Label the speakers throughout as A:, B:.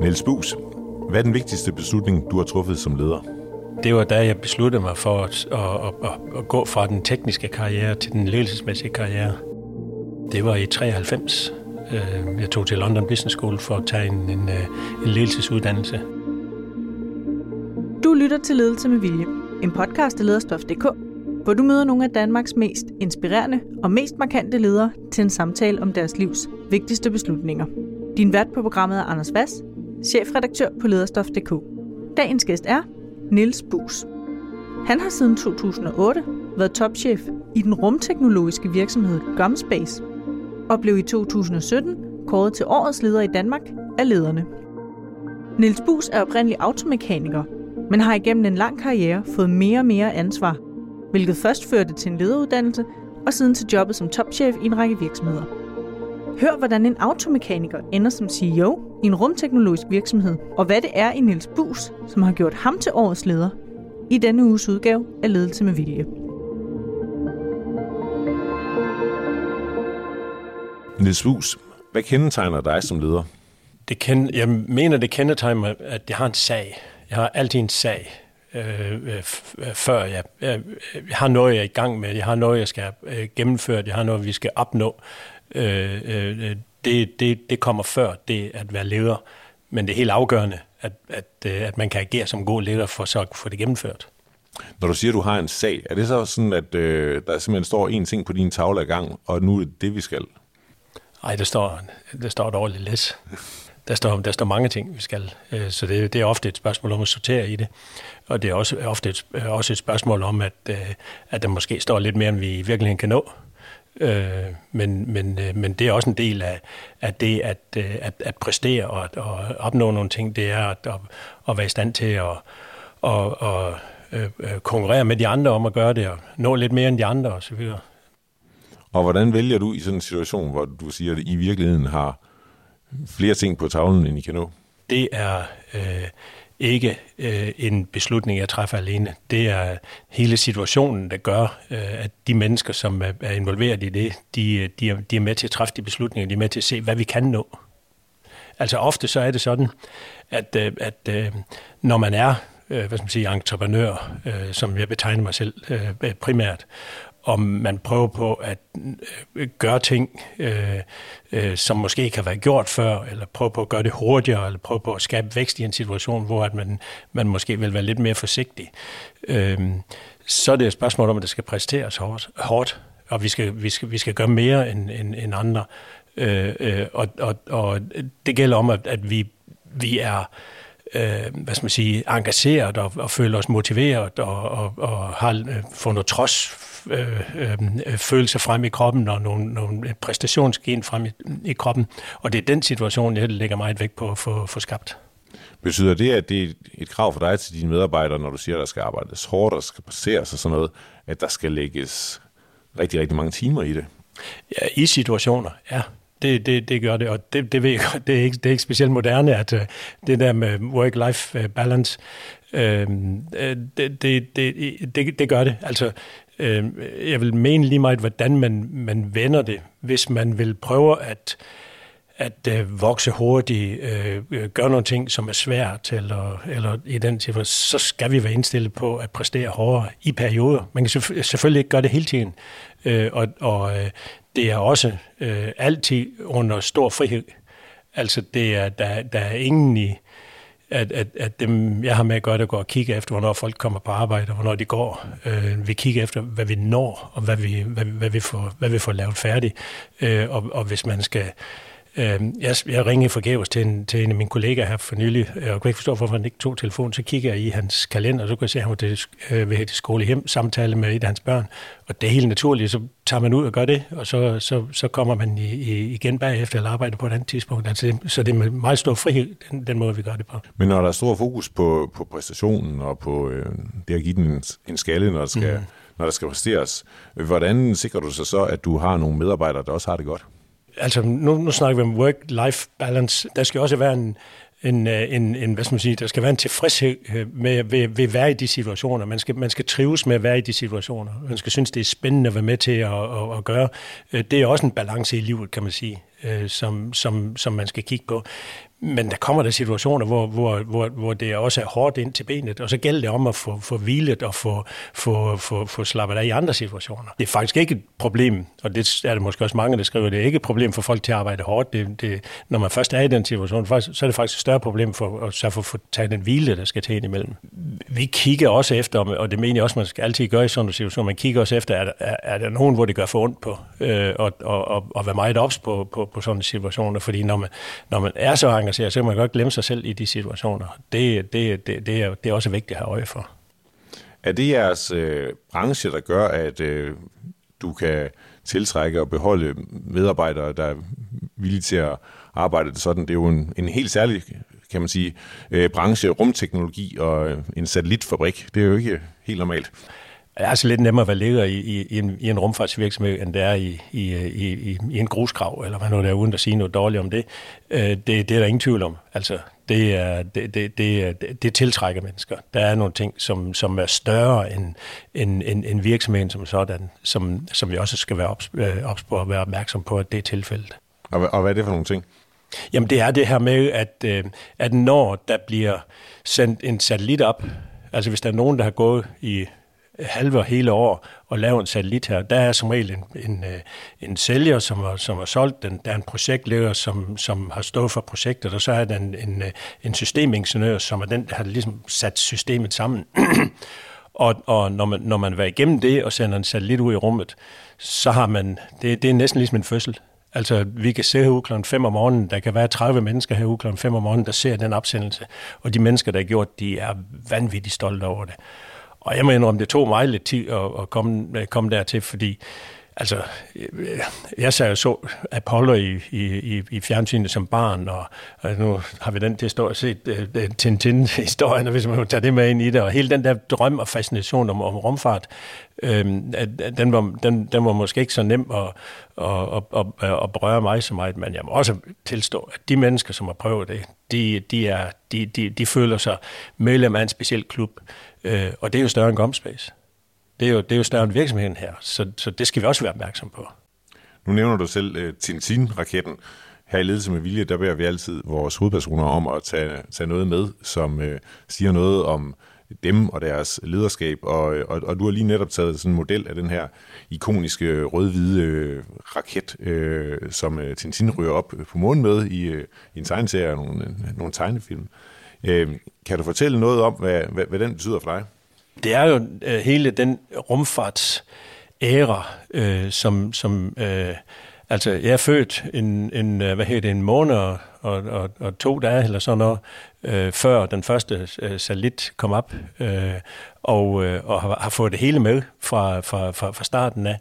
A: Niels Bus, hvad er den vigtigste beslutning, du har truffet som leder?
B: Det var da jeg besluttede mig for at, at, at, at gå fra den tekniske karriere til den ledelsesmæssige karriere. Det var i 93. Øh, jeg tog til London Business School for at tage en, en, øh, en ledelsesuddannelse.
C: Du lytter til Ledelse med Vilje, en podcast af lederstof.dk, hvor du møder nogle af Danmarks mest inspirerende og mest markante ledere til en samtale om deres livs vigtigste beslutninger. Din vært på programmet er Anders Vass, chefredaktør på lederstof.dk. Dagens gæst er Niels Bus. Han har siden 2008 været topchef i den rumteknologiske virksomhed Gumspace og blev i 2017 kåret til årets leder i Danmark af lederne. Niels Bus er oprindelig automekaniker, men har igennem en lang karriere fået mere og mere ansvar, hvilket først førte til en lederuddannelse og siden til jobbet som topchef i en række virksomheder. Hør, hvordan en automekaniker ender som CEO i en rumteknologisk virksomhed, og hvad det er i Niels Bus, som har gjort ham til årets leder i denne uges udgave af Ledelse med Vilje.
A: Niels Bus, hvad kendetegner dig som leder?
B: Det kend, jeg mener, det kendetegner mig, at jeg har en sag. Jeg har altid en sag, øh, øh, før jeg, jeg, jeg har noget, jeg er i gang med. Jeg har noget, jeg skal øh, gennemføre. Jeg har noget, vi skal opnå. Øh, øh, det, det, det kommer før det at være leder. Men det er helt afgørende, at, at, øh, at man kan agere som god leder for så at få det gennemført.
A: Når du siger, at du har en sag, er det så sådan, at øh, der simpelthen står en ting på din tavle ad gang, og nu er det det, vi skal?
B: Nej, der står, der står dårligt læs. Der står, der står mange ting, vi skal. Øh, så det, det er ofte et spørgsmål om at sortere i det. Og det er også ofte et, også et spørgsmål om, at, at der måske står lidt mere, end vi i virkeligheden kan nå. Øh, men, men, øh, men det er også en del af, af det at, øh, at, at præstere og, og opnå nogle ting. Det er at, at, at være i stand til at, at, at, at konkurrere med de andre om at gøre det og nå lidt mere end de andre osv.
A: Og hvordan vælger du i sådan en situation, hvor du siger, at I virkeligheden har flere ting på tavlen, end I kan nå?
B: Det er øh, ikke øh, en beslutning, jeg træffer alene. Det er hele situationen, der gør, øh, at de mennesker, som er, er involveret i det, de, øh, de, er, de er med til at træffe de beslutninger, de er med til at se, hvad vi kan nå. Altså ofte så er det sådan, at, øh, at øh, når man er øh, hvad skal man sige, entreprenør, øh, som jeg betegner mig selv øh, primært, om man prøver på at øh, gøre ting, øh, øh, som måske ikke har været gjort før, eller prøve på at gøre det hurtigere, eller prøve på at skabe vækst i en situation, hvor at man, man måske vil være lidt mere forsigtig. Øh, så er det et spørgsmål om, at det skal præsteres hårdt, hårdt og vi skal, vi skal, vi skal gøre mere end, end, end andre. Øh, øh, og, og, og det gælder om, at, at vi, vi er øh, hvad skal man sige, engageret og, og føler os motiveret og, og, og har øh, fundet trods øh, øh, følelser frem i kroppen og nogle, nogle præstationsgen frem i, i kroppen. Og det er den situation, jeg lægger meget vægt på at få, få skabt.
A: Betyder det, at det er et krav for dig til dine medarbejdere, når du siger, at der skal arbejdes hårdt og skal passeres og sådan noget, at der skal lægges rigtig, rigtig mange timer i det?
B: Ja, i situationer, ja. Det, det, det gør det, og det, det ved jeg godt, det er ikke, det er ikke specielt moderne, at uh, det der med work-life øh, balance, øhm, øh, det, det, det, det, det gør det. Altså, Øh, jeg vil mene lige meget, hvordan man, man vender det. Hvis man vil prøve at, at øh, vokse hurtigt, øh, øh gøre nogle ting, som er svært, eller, eller i den tilfælde, så skal vi være indstillet på at præstere hårdere i perioder. Man kan selvfølgelig ikke gøre det hele tiden, øh, og, og øh, det er også øh, altid under stor frihed. Altså, det er, der, der er ingen i, at, at, at dem, jeg har med at gøre, der går og kigger efter, hvornår folk kommer på arbejde, og hvornår de går. Øh, vi kigger efter, hvad vi når, og hvad vi, hvad, hvad vi, får, hvad vi får lavet færdigt. Øh, og, og hvis man skal jeg, jeg ringede forgæves til en, til en af mine kollegaer her for nylig, og kunne ikke forstå, hvorfor han ikke tog telefonen. Så kigger jeg i hans kalender, og så kan jeg se, at han var til, øh, ved skole hjem, samtale med et af hans børn. Og det er helt naturligt, så tager man ud og gør det, og så, så, så kommer man i, i, igen bagefter eller arbejder på et andet tidspunkt. Altså, det, så det er med meget stor frihed, den, den måde, vi gør det på.
A: Men når der er stor fokus på, på præstationen og på øh, det at give den en, en skalle, når der skal, mm. når der skal præsteres, hvordan sikrer du så så, at du har nogle medarbejdere, der også har det godt?
B: Altså nu, nu snakker vi om work-life balance. Der skal også være en, en, øh, en, en, hvad skal man sige, der skal være en tilfredshed øh, med, ved, ved at være i de situationer. Man skal, man skal trives med at være i de situationer. Man skal synes, det er spændende at være med til at, at, at gøre. Øh, det er også en balance i livet, kan man sige øh, som, som, som man skal kigge på. Men der kommer der situationer, hvor, hvor, hvor, hvor det også er hårdt ind til benet, og så gælder det om at få, få hvilet og få, få, få, få slappet af i andre situationer. Det er faktisk ikke et problem, og det er det måske også mange, der skriver, det er ikke et problem for folk til at arbejde hårdt. Det, det, når man først er i den situation, så er det faktisk et større problem for at så få, få taget den hvile, der skal til ind imellem. Vi kigger også efter, og det mener jeg også, man skal altid gøre i sådan en situation, man kigger også efter, er, er, er der nogen, hvor det gør for ondt på, øh, og, og, og, og være meget ops på, på, på sådan situationer, fordi når man, når man er så engageret, så kan man godt glemme sig selv i de situationer. Det, det, det, det, er, det er også vigtigt at have øje for.
A: Er det jeres øh, branche, der gør, at øh, du kan tiltrække og beholde medarbejdere, der er villige til at arbejde sådan? Det er jo en, en helt særlig kan man sige, øh, branche, rumteknologi og en satellitfabrik. Det er jo ikke helt normalt
B: er altså lidt nemmere at være leder i, i, i, en, i en rumfartsvirksomhed, end det er i, i, i, i en grusgrav, eller hvad nu der er, uden at sige noget dårligt om det. Øh, det, det er der ingen tvivl om. Altså, det, er, det, det, det, det tiltrækker mennesker. Der er nogle ting, som, som er større end, end, end, end virksomheden som sådan, som, som vi også skal være ops, øh, ops på at være opmærksom på, at det er tilfældet.
A: Og, og hvad er det for nogle ting?
B: Jamen det er det her med, at, øh, at når der bliver sendt en satellit op, altså hvis der er nogen, der har gået i halve og hele år og lave en satellit her. Der er som regel en, en, øh, en sælger, som har, som har solgt den. Der er en projektleder, som, som har stået for projektet, og så er der en, en, øh, en systemingeniør, som er den, der har ligesom sat systemet sammen. og og når, man, når man var igennem det og sender en satellit ud i rummet, så har man, det, det er næsten ligesom en fødsel. Altså, vi kan se herude kl. 5 om morgenen, der kan være 30 mennesker herude kl. 5 om morgenen, der ser den opsendelse, og de mennesker, der har gjort, de er vanvittigt stolte over det. Og jeg må indrømme, det tog mig lidt tid at, at komme, komme dertil, fordi altså, øh, jeg sagde, så Apollo i, i, i fjernsynet som barn, og, og nu har vi den til at set uh, øh, øh, Tintin-historien, hvis man tager det med ind i det, og hele den der drøm og fascination om, om rumfart, øhm, den, var, den, den var måske ikke så nem at, at, at, at, at berøre mig så meget, men jeg må også tilstå, at de mennesker, som har prøvet det, de, de, er, de, de, de føler sig medlem af en speciel klub, Øh, og det er jo større end Gomspace. Det er jo, det er jo større end virksomheden her, så, så det skal vi også være opmærksom på.
A: Nu nævner du selv uh, Tintin-raketten. Her i Ledelse med Vilje, der beder vi altid vores hovedpersoner om at tage, tage noget med, som uh, siger noget om dem og deres lederskab, og, øh, og, og du har lige netop taget sådan en model af den her ikoniske rød-hvide raket, øh, som øh, Tintin ryger op på månen med i, øh, i en tegneserie og nogle, nogle tegnefilm. Øh, kan du fortælle noget om, hvad, hvad, hvad den betyder for dig?
B: Det er jo øh, hele den rumfartsæra, øh, som, som øh, altså jeg er født en, en, øh, hvad hedder det, en måned og, og, og to dage eller sådan noget, øh, før den første øh, satellit kom op, øh, og, øh, og har, har fået det hele med fra, fra, fra, fra starten af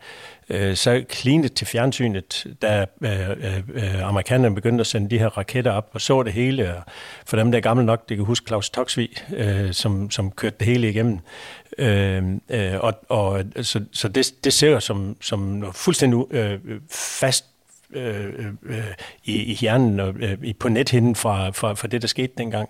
B: øh, så klinet til fjernsynet, da øh, øh, amerikanerne begyndte at sende de her raketter op og så det hele. Og for dem, der er gamle nok, det kan huske Claus Toksvig, øh, som, som kørte det hele igennem. Øh, øh, og, og, så så det, det ser som, som fuldstændig øh, fast øh, øh, i, i hjernen og øh, på nethinden fra, fra, fra det, der skete dengang.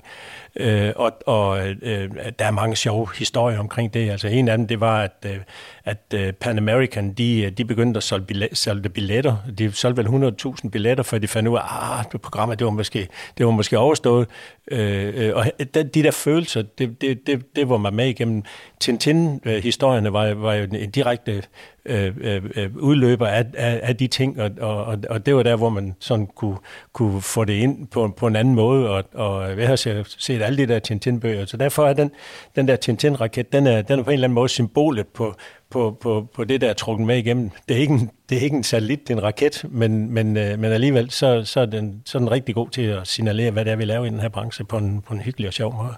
B: Øh, og og øh, der er mange sjove historier omkring det. Altså en af dem, det var, at, øh, at øh, Pan American, de, øh, de begyndte at solge, billet, solgte billetter. De solgte vel 100.000 billetter, før de fandt ud af, at ah, programmet det var måske, det var måske overstået. Øh, øh, og de, de der følelser, det, det, det, det var mig med igennem. Tintin-historierne var, var jo en direkte øh, øh, udløber af, af, af de ting, og, og, og det var der, hvor man sådan kunne, kunne få det ind på, på en anden måde, og, og jeg har set, set alle de der Tintin-bøger, så derfor er den, den der Tintin-raket, den er, den er på en eller anden måde symbolet på, på, på, på det, der er trukket med igennem. Det er ikke en, det er ikke en satellit, det er en raket, men, men, øh, men alligevel så, så, er den, så er den rigtig god til at signalere, hvad det er, vi laver i den her branche på en, på en hyggelig og sjov måde.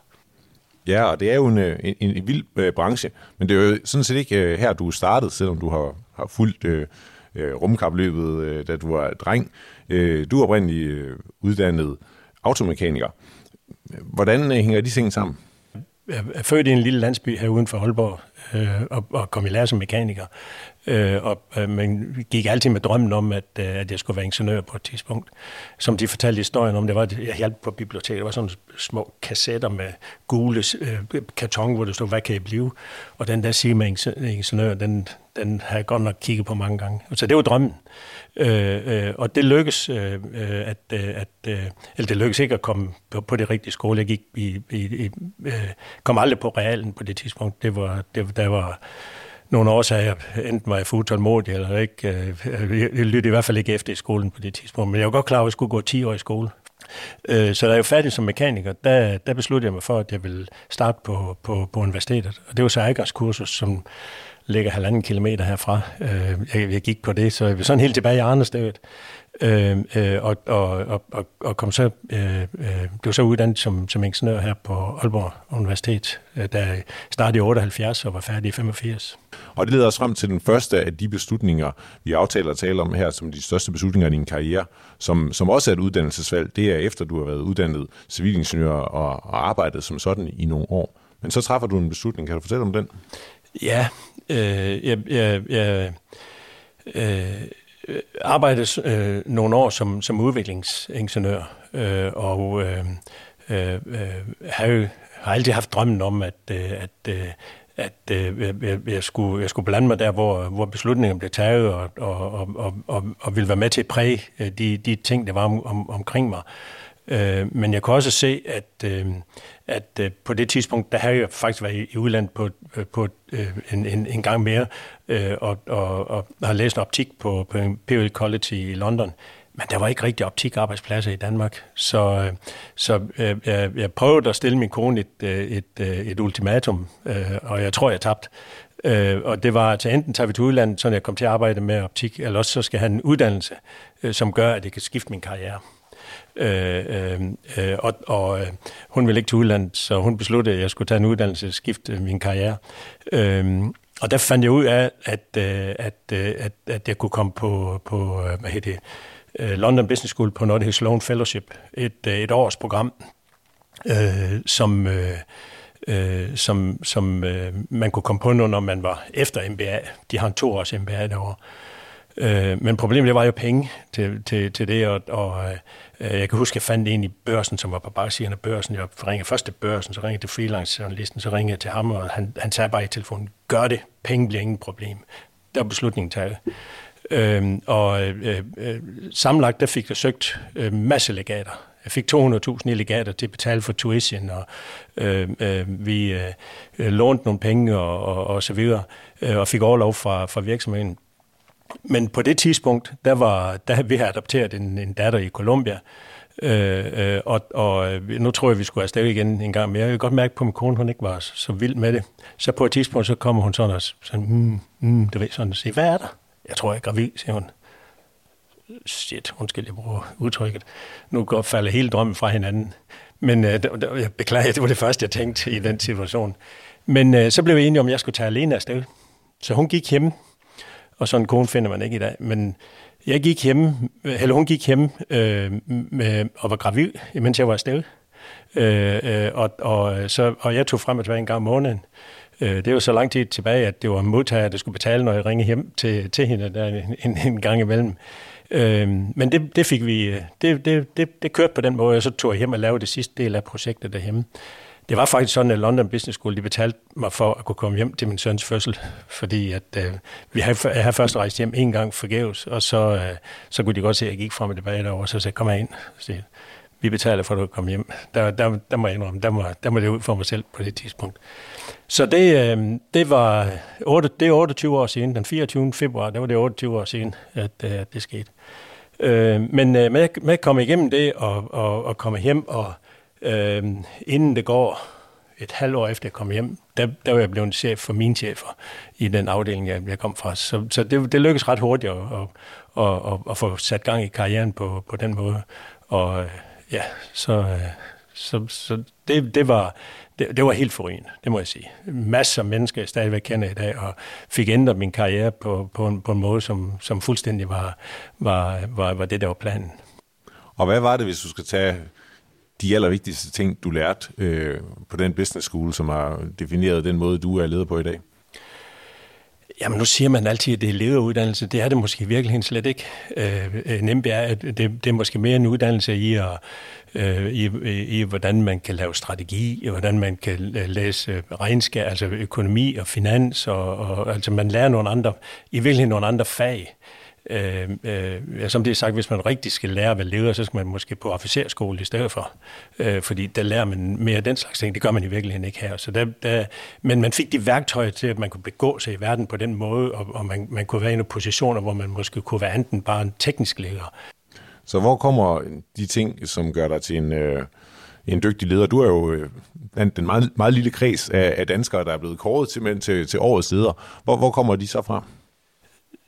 A: Ja, og det er jo øh, en, en, en vild øh, branche, men det er jo sådan set ikke øh, her, du er startet, selvom du har, har fulgt øh, øh, rumkapløbet, øh, da du var dreng. Øh, du er oprindeligt øh, uddannet automekaniker. Hvordan øh, hænger de ting sammen?
B: Er født i en lille landsby her uden for Aalborg øh, og, og kom i lære som mekaniker. Øh, og, øh, man gik altid med drømmen om, at, øh, at jeg skulle være ingeniør på et tidspunkt. Som de fortalte historien om, det var, at jeg hjalp på biblioteket. Der var sådan små kassetter med gule øh, karton, hvor det stod, hvad kan jeg blive? Og den der sige med ingeniør, den, den har jeg godt nok kigget på mange gange. Så det var drømmen. Øh, øh, og det lykkedes, øh, øh at, øh, at, øh, eller det lykkedes ikke at komme på, på det rigtige skole. Jeg gik i, i, i, øh, kom aldrig på realen på det tidspunkt. Det var, det, der var nogle årsager, enten var jeg for utålmodig eller ikke. Jeg lyttede i hvert fald ikke efter i skolen på det tidspunkt, men jeg var godt klar over, at jeg skulle gå 10 år i skole. Øh, så da jeg var færdig som mekaniker, der, der besluttede jeg mig for, at jeg ville starte på, på, på universitetet. Og det var så kursus, som ligger halvanden kilometer herfra. Øh, jeg, jeg gik på det, så jeg var sådan helt tilbage i Arnestedet. Øh, øh, og, og, og, og, kom så, øh, øh, blev så uddannet som, som ingeniør her på Aalborg Universitet, øh, jeg startede i 78 og var færdig i 85.
A: Og det leder os frem til den første af de beslutninger, vi aftaler at tale om her, som de største beslutninger i din karriere, som, som også er et uddannelsesvalg. Det er efter, du har været uddannet civilingeniør og, og arbejdet som sådan i nogle år. Men så træffer du en beslutning. Kan du fortælle om den?
B: Ja, øh, jeg, jeg, jeg øh, Øh, arbejdet øh, nogle år som, som udviklingsingeniør, øh, og øh, øh, øh, har, jo, har altid haft drømmen om, at, øh, at, øh, at øh, jeg, jeg, skulle, jeg skulle blande mig der, hvor, hvor beslutningen blev taget, og, og, og, og, og ville være med til at præge øh, de, de ting, der var om, om, omkring mig. Øh, men jeg kunne også se, at, øh, at øh, på det tidspunkt, der havde jeg faktisk været i, udlandet på, øh, på øh, en, en, en gang mere, øh, og, og, og har læst optik på, på Imperial College i London. Men der var ikke rigtig optikarbejdspladser i Danmark, så, øh, så øh, jeg, jeg prøvede at stille min kone et, øh, et, et, et ultimatum, øh, og jeg tror, jeg tabte. Øh, og det var, at enten tager vi til udlandet, så jeg kom til at arbejde med optik, eller også så skal jeg have en uddannelse, øh, som gør, at det kan skifte min karriere. Øh, øh, øh, og og øh, hun ville ikke til udlandet, så hun besluttede, at jeg skulle tage en uddannelse og skifte min karriere. Øh, og der fandt jeg ud af, at, øh, at, øh, at, at jeg kunne komme på, på øh, hvad hedder det, øh, London Business School på noget, der Sloan Fellowship, et, øh, et års program, øh, som, øh, som, som øh, man kunne komme på nu, når man var efter MBA. De har en toårs MBA derovre. Øh, men problemet det var jo penge til, til, til det, og, og øh, jeg kan huske, at jeg fandt en i børsen, som var på bagsiden af børsen. Jeg ringede først til børsen, så ringede til freelance-journalisten, så ringede jeg til ham, og han, han sagde bare i telefonen, gør det, penge bliver ingen problem. Der var beslutningen taget. Øh, og øh, øh, sammenlagt, der fik jeg søgt øh, masse legater. Jeg fik 200.000 i legater til at betale for tuition, og øh, øh, vi øh, lånte nogle penge og, og, og så videre, øh, og fik overlov fra, fra virksomheden. Men på det tidspunkt, der var, der vi havde adopteret en, en datter i Colombia, øh, øh, og, og øh, nu tror jeg, vi skulle afsted igen en gang mere. Jeg kan godt mærke på min kone, hun ikke var så, så vild med det. Så på et tidspunkt, så kommer hun sådan og sådan, mm, mm, du ved, sådan og siger, hvad er der? Jeg tror, jeg er gravid, siger hun. Shit, undskyld, jeg bruger udtrykket. Nu går falder hele drømmen fra hinanden. Men øh, jeg beklager, det var det første, jeg tænkte i den situation. Men øh, så blev vi enige om, at jeg skulle tage alene afsted. Så hun gik hjem og sådan en kone finder man ikke i dag. Men jeg gik hjemme, eller hun gik hjemme øh, med, og var gravid, mens jeg var afsted. Øh, øh, og, og, øh, så, og jeg tog frem og tilbage en gang om måneden. Øh, det var så lang tid tilbage, at det var modtager, der skulle betale, når jeg ringede hjem til, til hende der en, en gang imellem. Øh, men det, det fik vi, øh, det, det, det, det kørte på den måde, og så tog jeg hjem og lavede det sidste del af projektet derhjemme. Det var faktisk sådan, at London Business School de betalte mig for at kunne komme hjem til min søns fødsel, fordi at, øh, vi havde, jeg havde først rejst hjem en gang forgæves, og så, øh, så kunne de godt se, at jeg gik frem og tilbage derovre, så sagde kom ind. Så vi betaler for, at du kan komme hjem. Der, der, der må jeg indrømme, der må, der må det ud for mig selv på det tidspunkt. Så det, øh, det var 8, det er 28 år siden, den 24. februar, der var det 28 år siden, at, øh, det skete. Øh, men øh, med, med at komme igennem det og, og, og komme hjem og Øh, inden det går et halvt år efter jeg kom hjem, der, der var jeg blevet chef for mine chefer i den afdeling, jeg, jeg kom fra. Så, så det, det lykkedes ret hurtigt at, at, at, at, at få sat gang i karrieren på, på den måde. Og øh, ja, så, øh, så, så det, det, var, det, det var helt forrygende, det må jeg sige. Masser af mennesker, jeg stadigvæk kender i dag, og fik ændret min karriere på, på, en, på en måde, som, som fuldstændig var, var, var, var det, der var planen.
A: Og hvad var det, hvis du skal tage de allervigtigste ting, du lærte øh, på den business school, som har defineret den måde, du er leder på i dag?
B: Jamen nu siger man altid, at det er lederuddannelse. Det er det måske virkelig slet ikke. Øh, øh nemt er, at det, det er måske mere en uddannelse i, at, øh, i, i, i, hvordan man kan lave strategi, i hvordan man kan læse regnskab, altså økonomi og finans, og, og altså man lærer nogle andre, i virkeligheden nogle andre fag. Øh, øh, øh som det er sagt, hvis man rigtig skal lære at være leder, så skal man måske på officerskole i stedet for. Øh, fordi der lærer man mere den slags ting. Det gør man i virkeligheden ikke her. Så der, der, men man fik de værktøjer til, at man kunne begå sig i verden på den måde, og, og man, man kunne være i nogle positioner, hvor man måske kunne være enten bare en teknisk leder.
A: Så hvor kommer de ting, som gør dig til en... Øh en dygtig leder. Du er jo øh, den meget, meget lille kreds af, af danskere, der er blevet kåret til, til, til årets leder. Hvor, hvor kommer de så fra?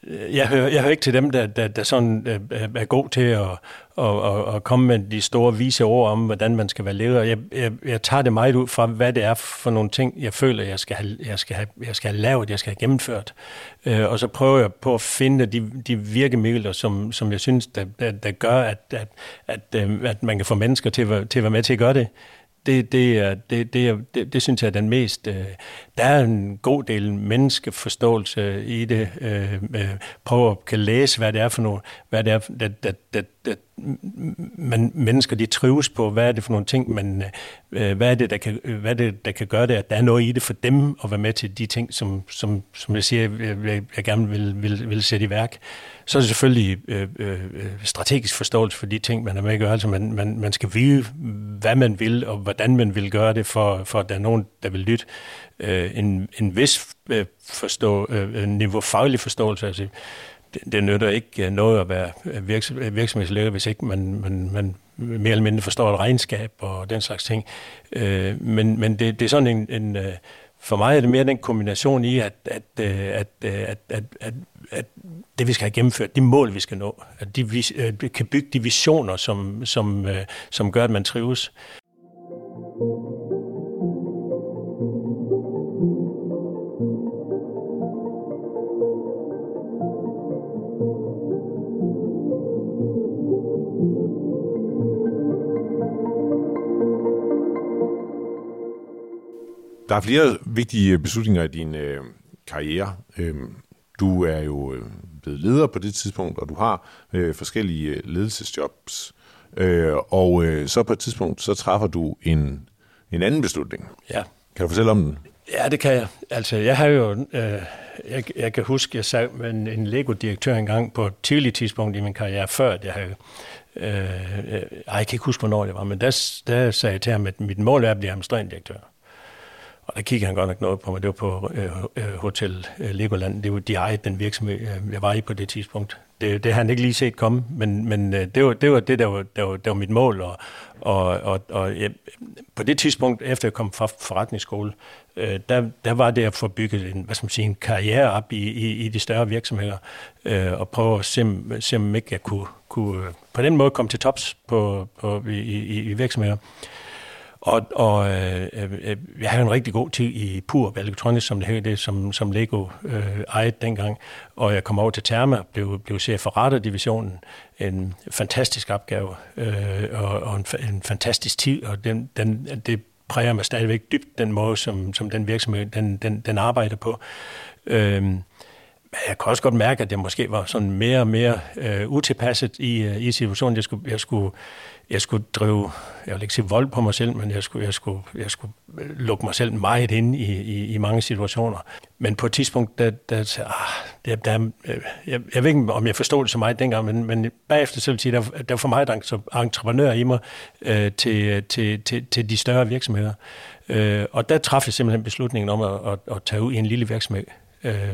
B: Øh, jeg hører, jeg hører ikke til dem, der, der, der sådan øh, er god til at, at, at, at komme med de store vise ord om, hvordan man skal være leder. Jeg, jeg, jeg tager det meget ud fra, hvad det er for nogle ting, jeg føler, jeg skal have, jeg skal have, jeg skal have lavet, jeg skal have gennemført. Øh, og så prøver jeg på at finde de, de virkemidler, som, som jeg synes, der, der, der gør, at, at, at, at man kan få mennesker til, til at være med til at gøre det det, det, er, det, det, er, det, det synes jeg er den mest... Øh, der er en god del menneskeforståelse i det. Øh, øh, prøve at kan læse, hvad det er for noget, hvad det er, det, det, det, det, man, mennesker de trives på, hvad er det for nogle ting, man, øh, hvad, er det, der kan, øh, hvad er det, der kan gøre det, at der er noget i det for dem at være med til de ting, som, som, som jeg siger, jeg, jeg gerne vil, vil, vil sætte i værk. Så er det selvfølgelig øh, øh, øh, strategisk forståelse for de ting, man er med at gøre. Altså man, man, man skal vide, hvad man vil, og hvordan man vil gøre det, for, for at der er nogen, der vil lytte. Øh, en, en vis øh, forstå, øh, øh niveau faglig forståelse, altså det, det nytter ikke øh, noget at være øh, øh, virksomhedsleder, hvis ikke man, man, man mere eller mindre forstår et regnskab og den slags ting. Øh, men men det, det er sådan en, en for mig er det mere den kombination i, at, at, at, at, at, at, at det vi skal have gennemført, de mål vi skal nå, at de kan bygge de visioner, som, som, som gør, at man trives.
A: Der er flere vigtige beslutninger i din øh, karriere. Øh, du er jo øh, blevet leder på det tidspunkt, og du har øh, forskellige øh, ledelsesjobs. Øh, og øh, så på et tidspunkt, så træffer du en, en anden beslutning.
B: Ja.
A: Kan du fortælle om den?
B: Ja, det kan jeg. Altså, jeg har jo... Øh, jeg, jeg kan huske, jeg sad med en, en Lego-direktør engang på et tidligt tidspunkt i min karriere, før jeg havde... Øh, øh, jeg kan ikke huske, hvornår det var, men der, der sagde jeg til ham, at mit mål er at blive administrerende direktør. Og der kiggede han godt nok noget på mig. Det var på øh, øh Hotel øh, Legoland. Det var de ejede den virksomhed, øh, jeg var i på det tidspunkt. Det, det har han ikke lige set komme, men, men det, var, det var det, der var, der var, der var mit mål. Og, og, og, og ja, på det tidspunkt, efter jeg kom fra forretningsskole, øh, der, der var det at få bygget en, hvad skal man sige, en karriere op i, i, i de større virksomheder, øh, og prøve at se, se om ikke jeg kunne, kunne på den måde komme til tops på, på, i, i, i virksomheder. Og, og øh, øh, jeg havde en rigtig god tid i Pur Electronics, som det hed det, som, som Lego øh, ejede dengang. Og jeg kom over til Therma, blev, blev chef for radardivisionen. En fantastisk opgave, øh, og, og en, en fantastisk tid, og den, den, det præger mig stadigvæk dybt, den måde, som, som den virksomhed den, den, den arbejder på. Øh, jeg kan også godt mærke, at jeg måske var sådan mere og mere øh, utilpasset i, øh, i situationen. Jeg skulle, jeg skulle jeg skulle drive, jeg vil ikke sige vold på mig selv, men jeg skulle, jeg skulle, jeg skulle øh, lukke mig selv meget ind i, i, i mange situationer. Men på et tidspunkt, der, der, ah, der, der, der øh, jeg, jeg ved ikke, om jeg forstod det så meget dengang, men, men bagefter så vil jeg sige, der, der var for meget entreprenør i mig øh, til, til, til, til de større virksomheder. Øh, og der træffede jeg simpelthen beslutningen om at, at, at tage ud i en lille virksomhed. Øh,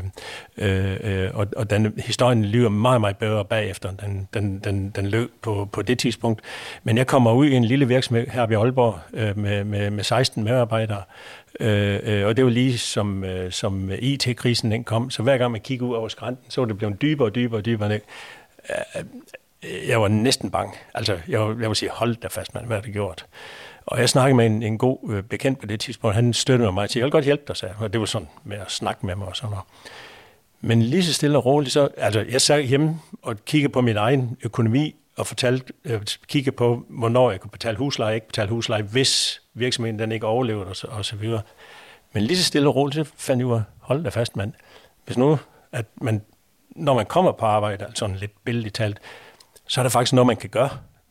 B: øh, øh, og, og den, historien lyder meget, meget bedre bagefter, den, den, den, den løb på, på det tidspunkt. Men jeg kommer ud i en lille virksomhed her ved Aalborg øh, med, med, med 16 medarbejdere, øh, øh, og det var lige som, øh, som IT-krisen den kom, så hver gang man kiggede ud over skrænten, så var det blevet dybere og dybere og dybere ned. Øh, øh jeg var næsten bange. Altså, jeg, jeg vil sige, hold da fast, mand, hvad har det gjort? Og jeg snakkede med en, en god øh, bekendt på det tidspunkt. Han støttede mig til, jeg vil godt hjælpe dig, sagde Og det var sådan med at snakke med mig og sådan noget. Men lige så stille og roligt, så, altså jeg sad hjemme og kiggede på min egen økonomi og fortalte, øh, kiggede på, hvornår jeg kunne betale husleje, ikke betale husleje, hvis virksomheden den ikke overlevede og så, og så videre. Men lige så stille og roligt, så fandt jeg ud af, hold da fast mand, hvis nu, at man, når man kommer på arbejde, altså sådan lidt billigt talt, så er der faktisk noget, man kan gøre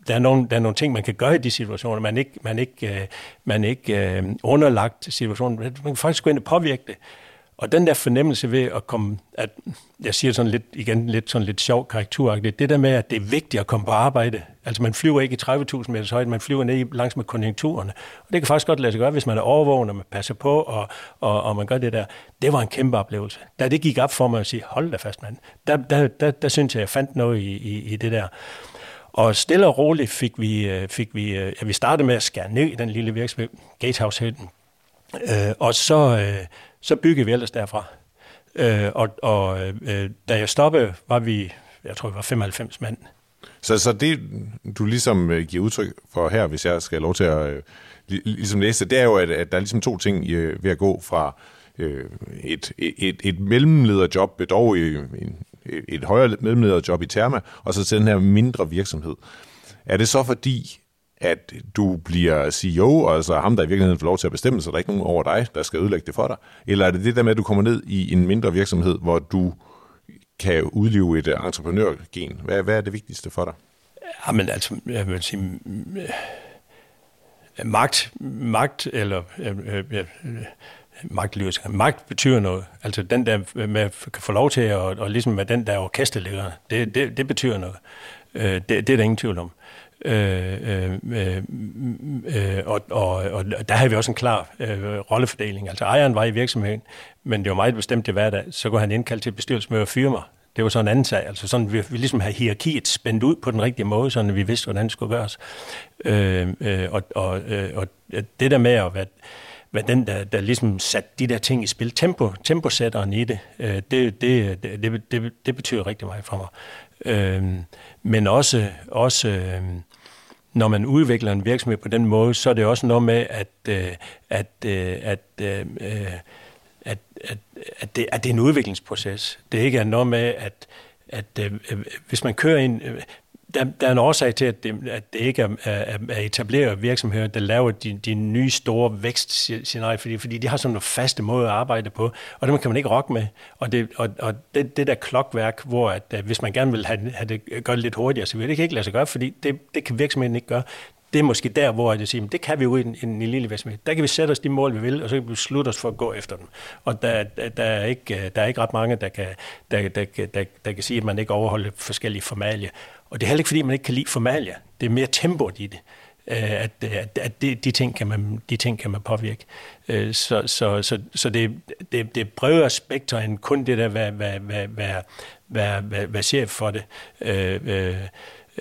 B: der er, nogle, der er nogle ting, man kan gøre i de situationer. Man er ikke, man ikke, øh, man er ikke øh, underlagt situationen. Man kan faktisk gå ind og påvirke det. Og den der fornemmelse ved at komme, at jeg siger sådan lidt, igen lidt sådan lidt sjov karakteragtigt, det der med, at det er vigtigt at komme på arbejde. Altså man flyver ikke i 30.000 meters højde, man flyver ned langs med konjunkturerne. Og det kan faktisk godt lade sig gøre, hvis man er overvågen, og man passer på, og, og, og man gør det der. Det var en kæmpe oplevelse. Da det gik op for mig at sige, hold da fast mand, der, der, der, der synes jeg, jeg fandt noget i, i, i det der. Og stille og roligt fik vi, øh, fik vi, øh, ja, vi startede med at skære ned i den lille virksomhed, Gatehouse Hilton. Øh, og så, øh, så byggede vi ellers derfra. Øh, og og øh, da jeg stoppede, var vi, jeg tror, vi var 95 mand.
A: Så, så det, du ligesom øh, giver udtryk for her, hvis jeg skal have lov til at øh, ligesom læse det, det er jo, at, at der er ligesom to ting øh, ved at gå fra øh, et, et, et mellemlederjob, dog i en, et højere job i Therma, og så til den her mindre virksomhed. Er det så fordi, at du bliver CEO, og altså ham, der i virkeligheden får lov til at bestemme, så der er ikke nogen over dig, der skal ødelægge det for dig? Eller er det det der med, at du kommer ned i en mindre virksomhed, hvor du kan udleve et entreprenørgen? Hvad, hvad er det vigtigste for dig?
B: Ja, men altså, jeg vil sige, øh, magt, magt eller øh, øh, øh, magtløs. Magt betyder noget. Altså den der med at få lov til at, og ligesom med den der orkesterleder, det, det, det betyder noget. Øh, det, det er der ingen tvivl om. Øh, øh, øh, øh, og, og, og der havde vi også en klar øh, rollefordeling. Altså ejeren var i virksomheden, men det var meget bestemt det hverdag. Så kunne han indkalde til bestyrelsesmøde og fyre mig. Det var sådan en anden sag. Altså sådan, vi, vi ligesom havde hierarkiet spændt ud på den rigtige måde, så vi vidste, hvordan det skulle gøres. Øh, øh, og, og, øh, og det der med at være hvad den, der, der ligesom satte de der ting i spil, tempo, temposætteren i det, øh, det, det, det, det, det betyder rigtig meget for mig. Øh, men også, også øh, når man udvikler en virksomhed på den måde, så er det også noget med, at, øh, at, øh, at, øh, at, at, at, det, at det er en udviklingsproces. Det ikke er noget med, at, at øh, øh hvis man kører ind... Øh, der, der er en årsag til, at det, at det ikke er, er, er etableret virksomheder, der laver de, de nye store vækstscenarier, fordi, fordi de har sådan nogle faste måder at arbejde på, og det kan man ikke rokke med. Og det, og, og det, det der klokværk, hvor at, at hvis man gerne vil have, have det gjort lidt hurtigere, så vil det ikke lade sig gøre, fordi det, det kan virksomheden ikke gøre. Det er måske der, hvor jeg siger, det kan vi jo i en, en lille virksomhed. Der kan vi sætte os de mål, vi vil, og så kan vi beslutte os for at gå efter dem. Og der, der, der, er, ikke, der er ikke ret mange, der kan, der, der, der, der, der kan sige, at man ikke overholder forskellige formalier. Og det er heller ikke, fordi man ikke kan lide formalia. Det er mere tempo i det. Øh, øh, at, at, at de, de, ting kan man, de ting kan man påvirke. Øh, så, så, så, så det, det, det er bredere spektrum end kun det der, hvad, hvad, hvad, hvad, hvad, hvad, hvad chef for det. Øh, Øh,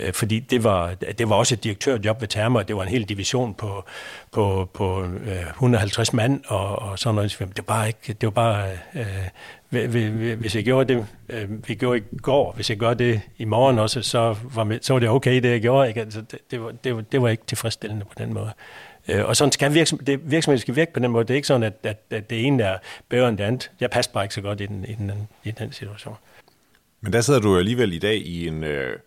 B: Øh, fordi det var, det var også et direktørjob ved Therma, det var en hel division på, på, på øh, 150 mand og, og sådan noget. Det var bare ikke, det var bare, øh, hvis jeg gjorde det, øh, vi gjorde i går, hvis jeg gør det i morgen også, så var, så var det okay, det jeg gjorde. Ikke? Altså, det, det, var, det, var, det var ikke tilfredsstillende på den måde. Øh, og sådan skal virksomhed, det, virksomheden skal virke på den måde. Det er ikke sådan, at, at, at det ene er bedre end det andet. Jeg passer bare ikke så godt i den, i den, i den situation.
A: Men der sidder du alligevel i dag i en, øh,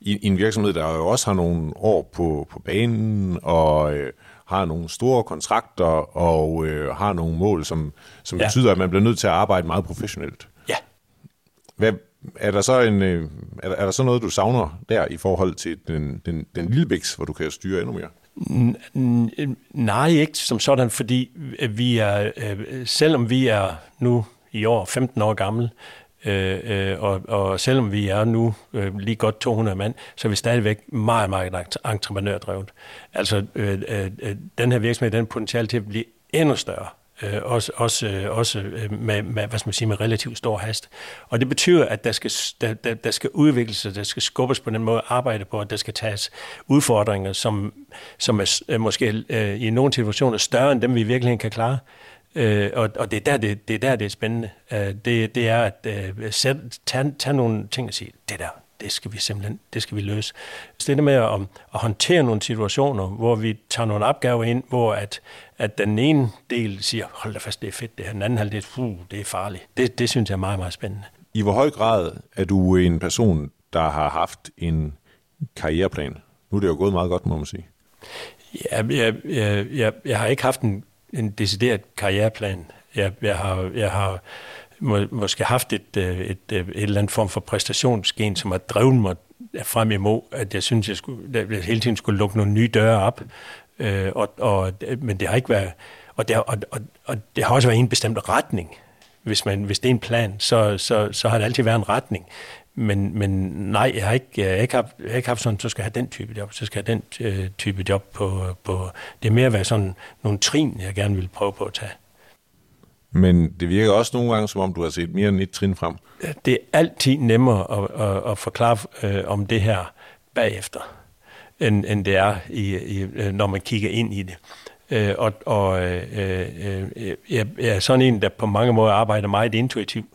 A: i, i en virksomhed, der jo også har nogle år på, på banen, og øh, har nogle store kontrakter, og øh, har nogle mål, som, som ja. betyder, at man bliver nødt til at arbejde meget professionelt.
B: Ja.
A: Hvad, er der så en, øh, er, der, er der så noget, du savner der i forhold til den, den, den lille biks, hvor du kan styre endnu mere?
B: Nej, ikke som sådan, fordi vi er, øh, selvom vi er nu i år 15 år gammel, Øh, øh, og, og selvom vi er nu øh, lige godt 200 mand, så er vi stadigvæk meget, meget entreprenørdrevet. Altså, øh, øh, øh, den her virksomhed, den potentiale til at blive endnu større. Øh, også også, øh, også øh, med, med, hvad skal man sige, med relativt stor hast. Og det betyder, at der skal, der, der, der skal udvikles, der skal skubbes på den måde, arbejde på, at der skal tages udfordringer, som, som er øh, måske øh, i nogle situationer større end dem, vi virkelig kan klare. Øh, og, og det, er der, det, det er der, det er spændende. Øh, det, det er at øh, sætte, tage, tage nogle ting og sige, det der, det skal vi simpelthen, det skal vi løse. Så det med at, at håndtere nogle situationer, hvor vi tager nogle opgaver ind, hvor at, at den ene del siger, hold da fast, det er fedt det her, den anden halvdel, uh, det er farligt. Det, det synes jeg er meget, meget spændende.
A: I hvor høj grad er du en person, der har haft en karriereplan? Nu er det jo gået meget godt, må man sige.
B: Ja, jeg, jeg, jeg, jeg har ikke haft en en decideret karriereplan. Jeg, jeg har, jeg har må, måske haft et, øh, et, et, et eller andet form for præstationsgen, som har drevet mig frem imod, at jeg synes, jeg, skulle, jeg hele tiden skulle lukke nogle nye døre op. Øh, og, og, men det har ikke været... Og det, har, og, og, og det har også været en bestemt retning. hvis, man, hvis det er en plan, så, så, så har det altid været en retning. Men, men nej, jeg har ikke, jeg har ikke, haft, jeg har ikke haft sådan, så skal jeg have den type job, så skal jeg have den øh, type job på, på... Det er mere at være sådan nogle trin, jeg gerne vil prøve på at tage.
A: Men det virker også nogle gange, som om du har set mere end et trin frem.
B: Det er altid nemmere at, at, at forklare øh, om det her bagefter, end, end det er, i, i, øh, når man kigger ind i det. Øh, og og øh, øh, jeg, jeg er sådan en, der på mange måder arbejder meget intuitivt.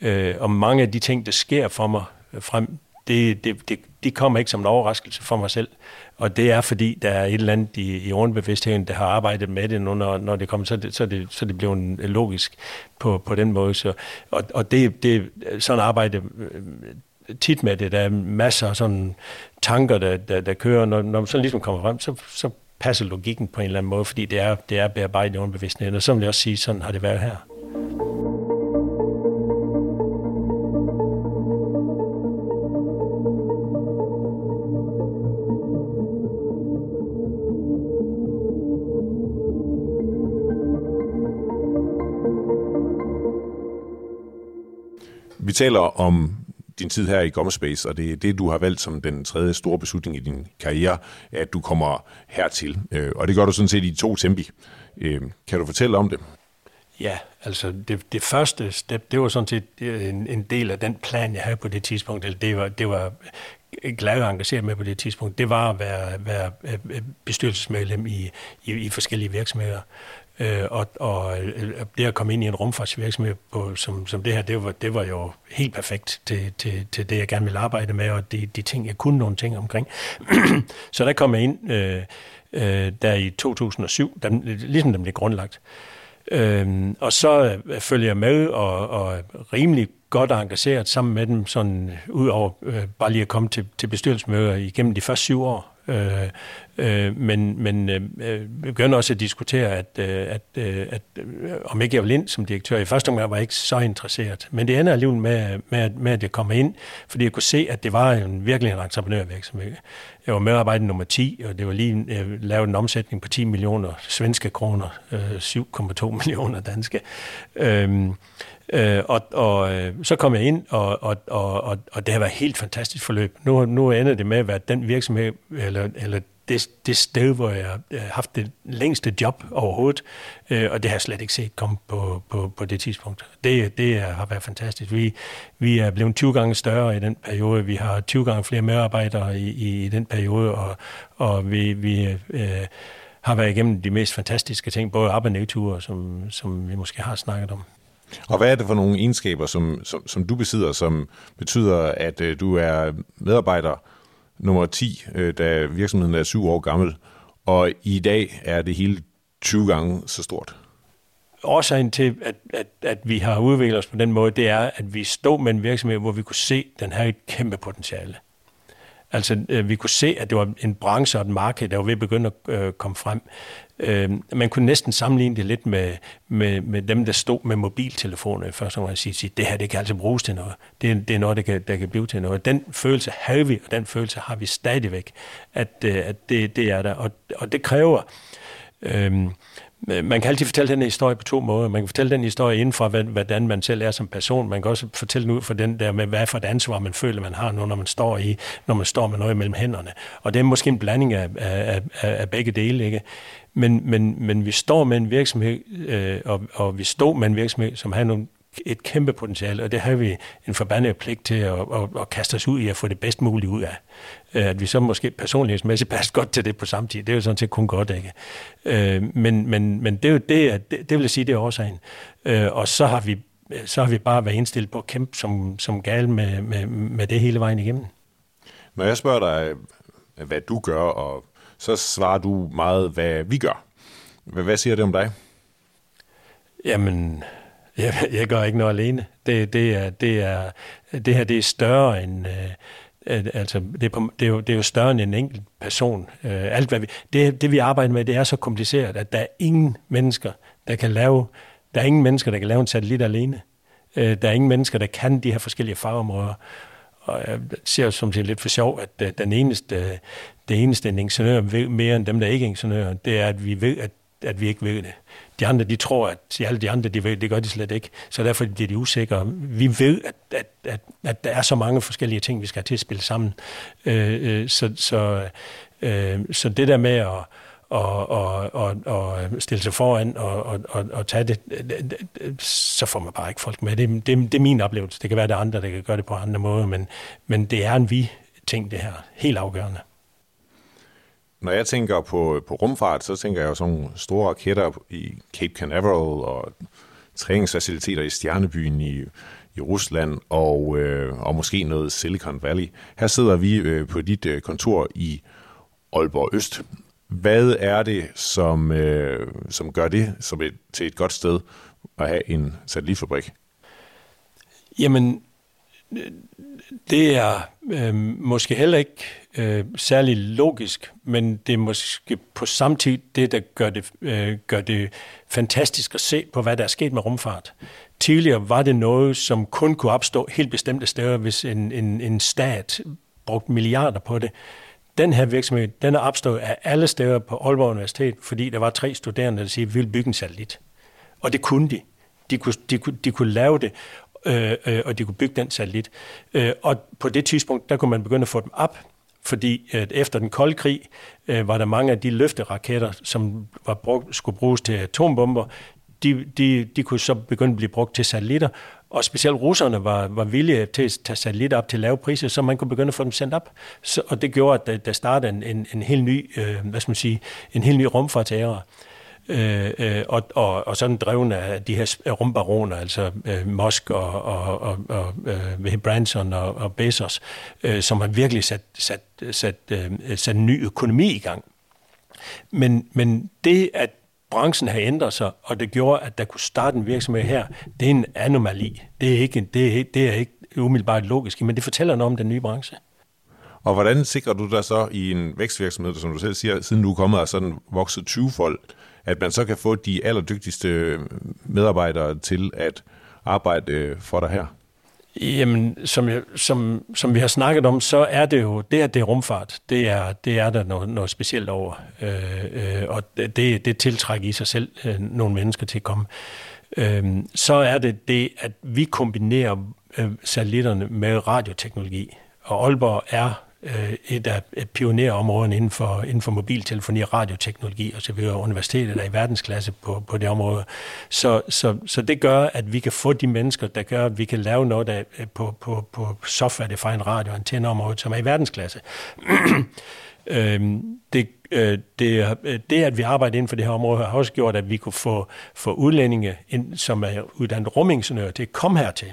B: Øh, og mange af de ting, der sker for mig øh, frem, det, det, det, de kommer ikke som en overraskelse for mig selv. Og det er, fordi der er et eller andet i, i ordentbevidstheden, der har arbejdet med det nu, når, når det kommer, så det, så det, så det bliver en logisk på, på den måde. Så, og og det, det sådan arbejde øh, tit med det. Der er masser af sådan tanker, der, der, der kører. Når, når man så ligesom kommer frem, så, så passer logikken på en eller anden måde, fordi det er, det er bearbejdet i underbevidstheden. Og så vil jeg også sige, sådan har det været her.
A: Taler om din tid her i Gommerspace, og det er det, du har valgt som den tredje store beslutning i din karriere, at du kommer hertil. Øh, og det gør du sådan set i to tempi. Øh, kan du fortælle om det?
B: Ja, altså det, det første step, det var sådan set øh, en, en del af den plan, jeg havde på det tidspunkt. Eller det var, det var glad og engageret med på det tidspunkt. Det var at være, være bestyrelsesmedlem i, i, i forskellige virksomheder. Øh, og, og øh, det at komme ind i en rumfartsvirksomhed på, som, som det her, det var, det var jo helt perfekt til, til, til det, jeg gerne ville arbejde med, og de, de ting, jeg kunne nogle ting omkring. så der kom jeg ind øh, øh, der i 2007, der, ligesom dem blev grundlagt. Øh, og så øh, følger jeg med og, og rimelig godt engageret sammen med dem, sådan ud over øh, bare lige at komme til, til bestyrelsesmøder igennem de første syv år. Øh, øh, men men øh, vi begynder også at diskutere, at, øh, at, øh, at øh, om ikke jeg vil ind som direktør. I første omgang var jeg ikke så interesseret. Men det ender alligevel med, med, med, at jeg kommer ind, fordi jeg kunne se, at det var en, virkelig en entreprenørvirksomhed. Jeg var medarbejder nummer 10, og det var lige øh, jeg lavede en omsætning på 10 millioner svenske kroner, øh, 7,2 millioner danske. Øh, Øh, og og øh, så kom jeg ind, og, og, og, og, og det har været et helt fantastisk forløb. Nu, nu ender det med at være den virksomhed, eller, eller det, det sted, hvor jeg har haft det længste job overhovedet, øh, og det har jeg slet ikke set komme på, på, på det tidspunkt. Det, det har været fantastisk. Vi, vi er blevet 20 gange større i den periode. Vi har 20 gange flere medarbejdere i, i, i den periode, og, og vi, vi øh, har været igennem de mest fantastiske ting, både op- og nedture, som, som vi måske har snakket om.
A: Og hvad er det for nogle egenskaber, som, som, som du besidder, som betyder, at øh, du er medarbejder nummer 10, øh, da virksomheden er syv år gammel, og i dag er det hele 20 gange så stort?
B: Årsagen til, at, at, at vi har udviklet os på den måde, det er, at vi stod med en virksomhed, hvor vi kunne se, at den havde et kæmpe potentiale. Altså, øh, vi kunne se, at det var en branche og et marked, der var ved at begynde at øh, komme frem. Øh, man kunne næsten sammenligne det lidt med, med, med dem, der stod med mobiltelefoner først og sige, sige, det her det kan altså bruges til noget. Det, det er noget, der kan, der kan blive til noget. Den følelse havde vi, og den følelse har vi stadigvæk, at, øh, at det, det er der. Og, og det kræver... Øh, Øh, man kan altid fortælle den historie på to måder. Man kan fortælle den historie inden for, hvordan man selv er som person. Man kan også fortælle den ud for den der med, hvad for et ansvar man føler, man har nu, når man står i, når man står med noget mellem hænderne. Og det er måske en blanding af, af, af, af begge dele, ikke? Men, men, men vi står med en virksomhed, øh, og, og vi stod med en virksomhed, som har nogle, et kæmpe potentiale, og det har vi en forbandet pligt til at, at, at kaste os ud i at få det bedst muligt ud af. Øh, at vi så måske personlighedsmæssigt passer godt til det på samme tid, det er jo sådan set kun godt, ikke? Øh, men, men, men det er jo det, det, det vil jeg sige, det er årsagen. Øh, og så har vi så har vi bare været indstillet på at kæmpe som, som gal med, med, med det hele vejen igennem.
A: Når jeg spørger dig, hvad du gør, og så svarer du meget, hvad vi gør. Hvad siger det om dig?
B: Jamen, jeg, jeg gør ikke noget alene. Det, det, er, det, er, det her det er større end... Øh, altså, det, er på, det, er jo, det er jo større end en enkelt person. Øh, alt, hvad vi, det, det, vi arbejder med, det er så kompliceret, at der er ingen mennesker, der kan lave... Der er ingen mennesker, der kan lave en satellit alene. Øh, der er ingen mennesker, der kan de her forskellige fagområder. Og jeg ser som det lidt for sjov, at øh, den eneste, det eneste en ingeniør ved mere end dem, der ikke er ingeniører, det er, at vi ved, at, at vi ikke ved det de andre, de tror, at alle de andre, de ved, det gør de slet ikke. Så derfor bliver de usikre. Vi ved, at, at, at, at der er så mange forskellige ting, vi skal have til at spille sammen. Øh, øh, så, så, øh, så det der med at og, og, og, og stille sig foran og, og, og, og tage det, øh, øh, øh, så får man bare ikke folk med. Det, det, det er min oplevelse. Det kan være, det andre, der kan gøre det på andre måder, men, men det er en vi-ting, det her. Helt afgørende.
A: Når jeg tænker på, på rumfart, så tænker jeg jo sådan nogle store raketter i Cape Canaveral og træningsfaciliteter i Stjernebyen i, i Rusland og, øh, og måske noget Silicon Valley. Her sidder vi øh, på dit øh, kontor i Aalborg Øst. Hvad er det, som, øh, som gør det som et, til et godt sted at have en satellitfabrik?
B: Jamen, det er øh, måske heller ikke øh, særlig logisk, men det er måske på samme tid det, der gør det, øh, gør det fantastisk at se på, hvad der er sket med rumfart. Tidligere var det noget, som kun kunne opstå helt bestemte steder, hvis en, en, en stat brugte milliarder på det. Den her virksomhed, den er opstået af alle steder på Aalborg Universitet, fordi der var tre studerende, der siger, vi vil bygge en satellit. Og det kunne de. De kunne, de kunne, de kunne lave det, øh, øh, og de kunne bygge den satellit. Øh, og på det tidspunkt, der kunne man begynde at få dem op, fordi at efter den kolde krig øh, var der mange af de løfteraketter, som var brugt, skulle bruges til atombomber, de, de, de kunne så begynde at blive brugt til satellitter, og specielt russerne var, var villige til at tage satellitter op til lave priser, så man kunne begynde at få dem sendt op. Så, og det gjorde, at der, der startede en, en, en helt ny, øh, hvad skal man sige, en helt ny rumfartsære. Øh, øh, og, og, og sådan drevne af de her rumbaroner, altså øh, Musk og, og, og, og øh, Branson og, og Bezos, øh, som har virkelig sat, sat, sat, øh, sat en ny økonomi i gang. Men, men det, at branchen har ændret sig, og det gjorde, at der kunne starte en virksomhed her, det er en anomali. Det er ikke, det er, det er ikke umiddelbart logisk, men det fortæller noget om den nye branche.
A: Og hvordan sikrer du dig så i en vækstvirksomhed, som du selv siger, siden du er kommet og sådan vokset 20 folk, at man så kan få de allerdygtigste medarbejdere til at arbejde øh, for dig her?
B: Jamen, som, jeg, som, som vi har snakket om, så er det jo, det at det er rumfart, det er, det er der noget, noget specielt over. Øh, øh, og det, det tiltrækker i sig selv øh, nogle mennesker til at komme. Øh, så er det det, at vi kombinerer øh, satellitterne med radioteknologi. Og Aalborg er øh, et af øh, pionerområderne inden for, inden for mobiltelefoni, radioteknologi og så videre. Universitetet er i verdensklasse på, på det område. Så, så, så det gør, at vi kan få de mennesker, der gør, at vi kan lave noget der, øh, på, på, på software-defined radio- og antenneområdet, som er i verdensklasse. øhm, det, øh, det, øh, det, at vi arbejder inden for det her område, har også gjort, at vi kunne få, få udlændinge, ind, som er uddannet rumingeniører, til at komme hertil.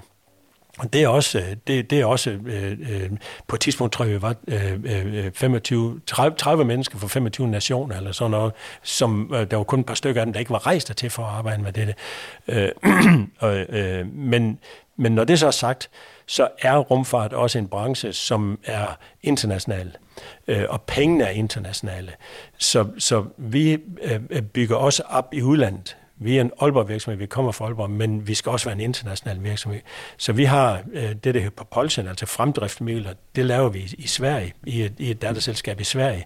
B: Og det er også, øh, det, det er også øh, øh, på et tidspunkt, tror jeg, vi var øh, 25, 30, 30 mennesker fra 25 nationer, eller sådan noget, som øh, der var kun et par stykker af dem, der ikke var rejst til for at arbejde med det. Øh, øh, men, men når det så er sagt, så er rumfart også en branche, som er international, øh, og pengene er internationale. Så, så vi øh, øh bygger også op i udlandet. Vi er en Aalborg virksomhed, vi kommer fra Aalborg, men vi skal også være en international virksomhed. Så vi har øh, det, der hedder propulsion, altså fremdriftmidler, det laver vi i, i Sverige, i et, i et datterselskab i Sverige.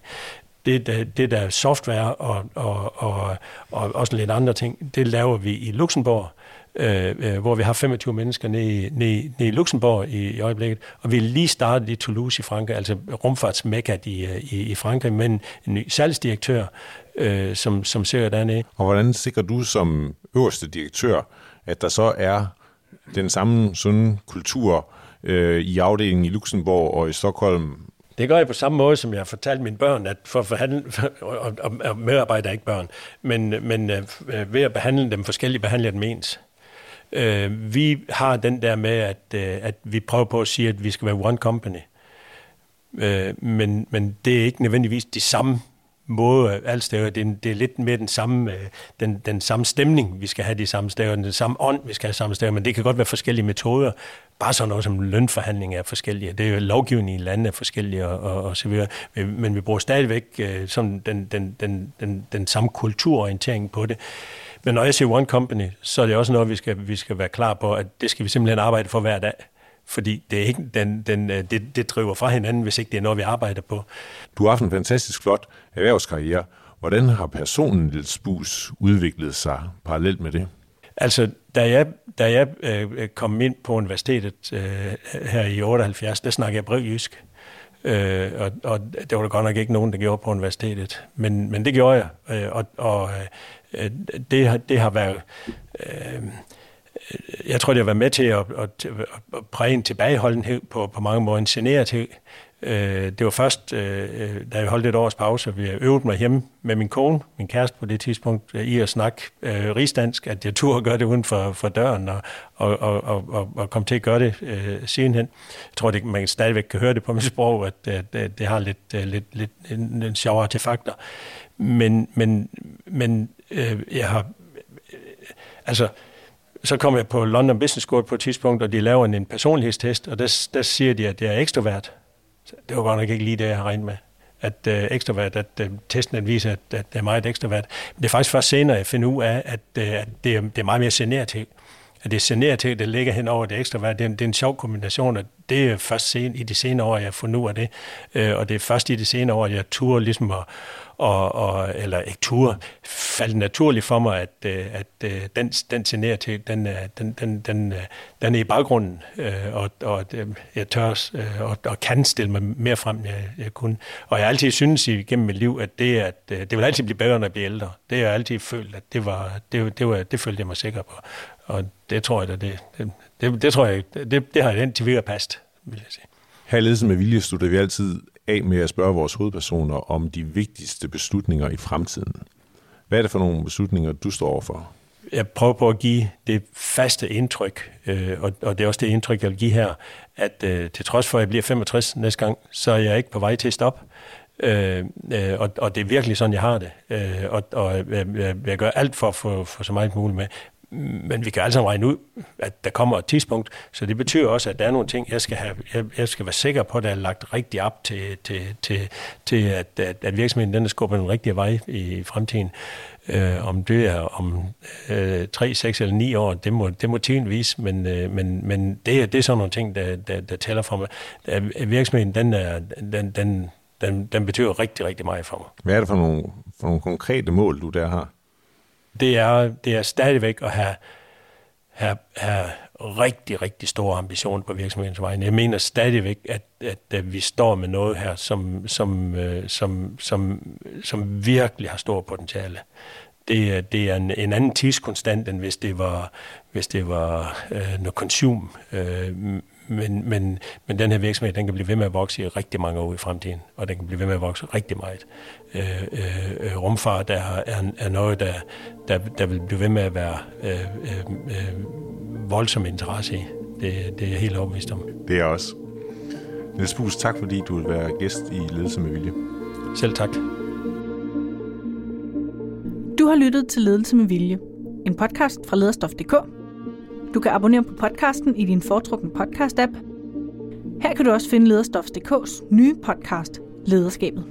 B: Det, det, det der software og, og, og, og også lidt andre ting, det laver vi i Luxembourg, øh, øh, hvor vi har 25 mennesker nede, nede, nede i Luxembourg i, i øjeblikket, og vi er lige startet i Toulouse i Frankrig, altså rumfartsmekkat i, øh, i, i Frankrig, med en ny salgsdirektør, øh, som, som ser dernede.
A: Og hvordan sikrer du som øverste direktør, at der så er den samme sunde kultur øh, i afdelingen i Luxembourg og i Stockholm?
B: Det gør jeg på samme måde, som jeg har fortalt mine børn, at for at forhandle, og, og, og medarbejder ikke børn, men, men øh, ved at behandle dem forskelligt, behandler jeg dem ens. Øh, vi har den der med, at, øh, at vi prøver på at sige, at vi skal være one company. Øh, men, men det er ikke nødvendigvis de samme måde alt steder. Det er, det er lidt mere den samme, øh, den, den samme stemning, vi skal have de samme steder, den samme ånd, vi skal have samme steder, men det kan godt være forskellige metoder. Bare sådan noget som lønforhandling er forskellige. Det er jo lovgivning i landet er forskellige og, og, og så videre. Men vi bruger stadigvæk øh, sådan den, den, den, den, den samme kulturorientering på det. Men når jeg siger One Company, så er det også noget, vi skal, vi skal være klar på, at det skal vi simpelthen arbejde for hver dag fordi det, er ikke, den, den, øh, det, det driver fra hinanden, hvis ikke det er noget, vi arbejder på.
A: Du har haft en fantastisk flot erhvervskarriere. Hvordan har personen Niels Bus udviklet sig parallelt med det?
B: Altså, da jeg, da jeg øh, kom ind på universitetet øh, her i 78, der snakkede jeg brevjysk. Øh, og, og det var der godt nok ikke nogen, der gjorde på universitetet. Men, men det gjorde jeg. Øh, og og øh, det, det har været... Øh, jeg tror, det har været med til at, at, at præge en tilbageholdenhed på, på mange måder, en generethed. Øh, det var først, øh, da jeg holdt et års pause, og vi øvede mig hjemme med min kone, min kæreste på det tidspunkt, øh, i at snakke øh, rigsdansk, at jeg turde gøre det uden for, for døren, og, og, og, og, og kom til at gøre det øh, sidenhen. Jeg tror, det, man stadigvæk kan høre det på mit sprog, at, at, at det har lidt, lidt, lidt en, en sjov artefakter. Men, men, men øh, jeg har... Øh, altså, så kom jeg på London Business School på et tidspunkt, og de laver en, en personlighedstest, og der, der siger de, at jeg er ekstrovert. Det var godt nok ikke lige det, jeg har regnet med at øh, ekstrovert, at øh, testen den viser, at, at det er meget ekstrovert. Men det er faktisk først senere, jeg finder ud af, at, øh, at det, er, det er meget mere generet til. At det er generet til, det ligger hen over det ekstrovert. Det er, det er en sjov kombination, og det er først sen, i de senere år, jeg har fundet ud af det. Øh, og det er først i de senere år, jeg turde ligesom at, og, og, eller ikke faldt naturligt for mig, at, øh, at, at den, den generer til, den, øh, den, den, den, den er i baggrunden, og, og jeg tør og, og kan stille mig mere frem, jeg, jeg kunne. Og jeg har altid synes igennem mit liv, at det, at det vil altid blive bedre, når jeg bliver ældre. Det har jeg altid følt, at det var, det, det, var, det følte jeg mig sikker på. Og det tror jeg, da, det, det, det, det tror jeg, det, det har jeg indtil videre past, vil jeg sige.
A: Her i Ledelsen med Vilje slutter vi altid af med at spørge vores hovedpersoner om de vigtigste beslutninger i fremtiden. Hvad er det for nogle beslutninger, du står overfor?
B: Jeg prøver på at give det faste indtryk, øh, og, og det er også det indtryk, jeg vil give her, at øh, til trods for, at jeg bliver 65 næste gang, så er jeg ikke på vej til at stoppe. Øh, øh, og, og det er virkelig sådan, jeg har det. Øh, og og jeg, jeg, jeg gør alt for at få for så meget muligt med. Men vi kan altså regne ud, at der kommer et tidspunkt, så det betyder også, at der er nogle ting, jeg skal, have, jeg, jeg skal være sikker på, at der er lagt rigtig op til, til, til, til at, at, at virksomheden den er skubbet den rigtige vej i fremtiden. Øh, om det er om øh, 3, 6 eller 9 år, det må, det må tiden vise, men, øh, men, men det, er, det er sådan nogle ting, der, der, der tæller for mig. At virksomheden, den, er, den, den, den, den betyder rigtig, rigtig meget for mig.
A: Hvad er det for nogle, for nogle konkrete mål, du der har?
B: Det er, det er stadigvæk at have, have, have rigtig, rigtig store ambitioner på virksomhedens vegne. Jeg mener stadigvæk, at, at, at vi står med noget her, som, som, øh, som, som, som virkelig har stor potentiale. Det, det er en, en anden tidskonstant, end hvis det var, hvis det var øh, noget konsum. Øh, men, men, men den her virksomhed, den kan blive ved med at vokse i rigtig mange år i fremtiden, og den kan blive ved med at vokse rigtig meget. Øh, øh, rumfart er, er, er noget, der, der, der vil blive ved med at være øh, øh, øh, voldsom interesse i. Det, det er jeg helt overbevist om.
A: Det er også. Niels Bus, tak fordi du vil være gæst i Ledelse med Vilje.
B: Selv tak.
C: Du har lyttet til Ledelse med Vilje, en podcast fra lederstof.dk. Du kan abonnere på podcasten i din foretrukne podcast-app. Her kan du også finde Lederstofs.dk's nye podcast, Lederskabet.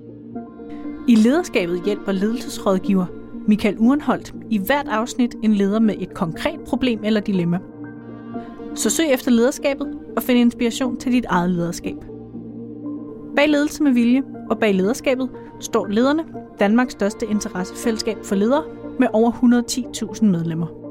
C: I Lederskabet hjælper ledelsesrådgiver Michael Urenholdt i hvert afsnit en leder med et konkret problem eller dilemma. Så søg efter lederskabet og find inspiration til dit eget lederskab. Bag ledelse med vilje og bag lederskabet står lederne, Danmarks største interessefællesskab for ledere med over 110.000 medlemmer.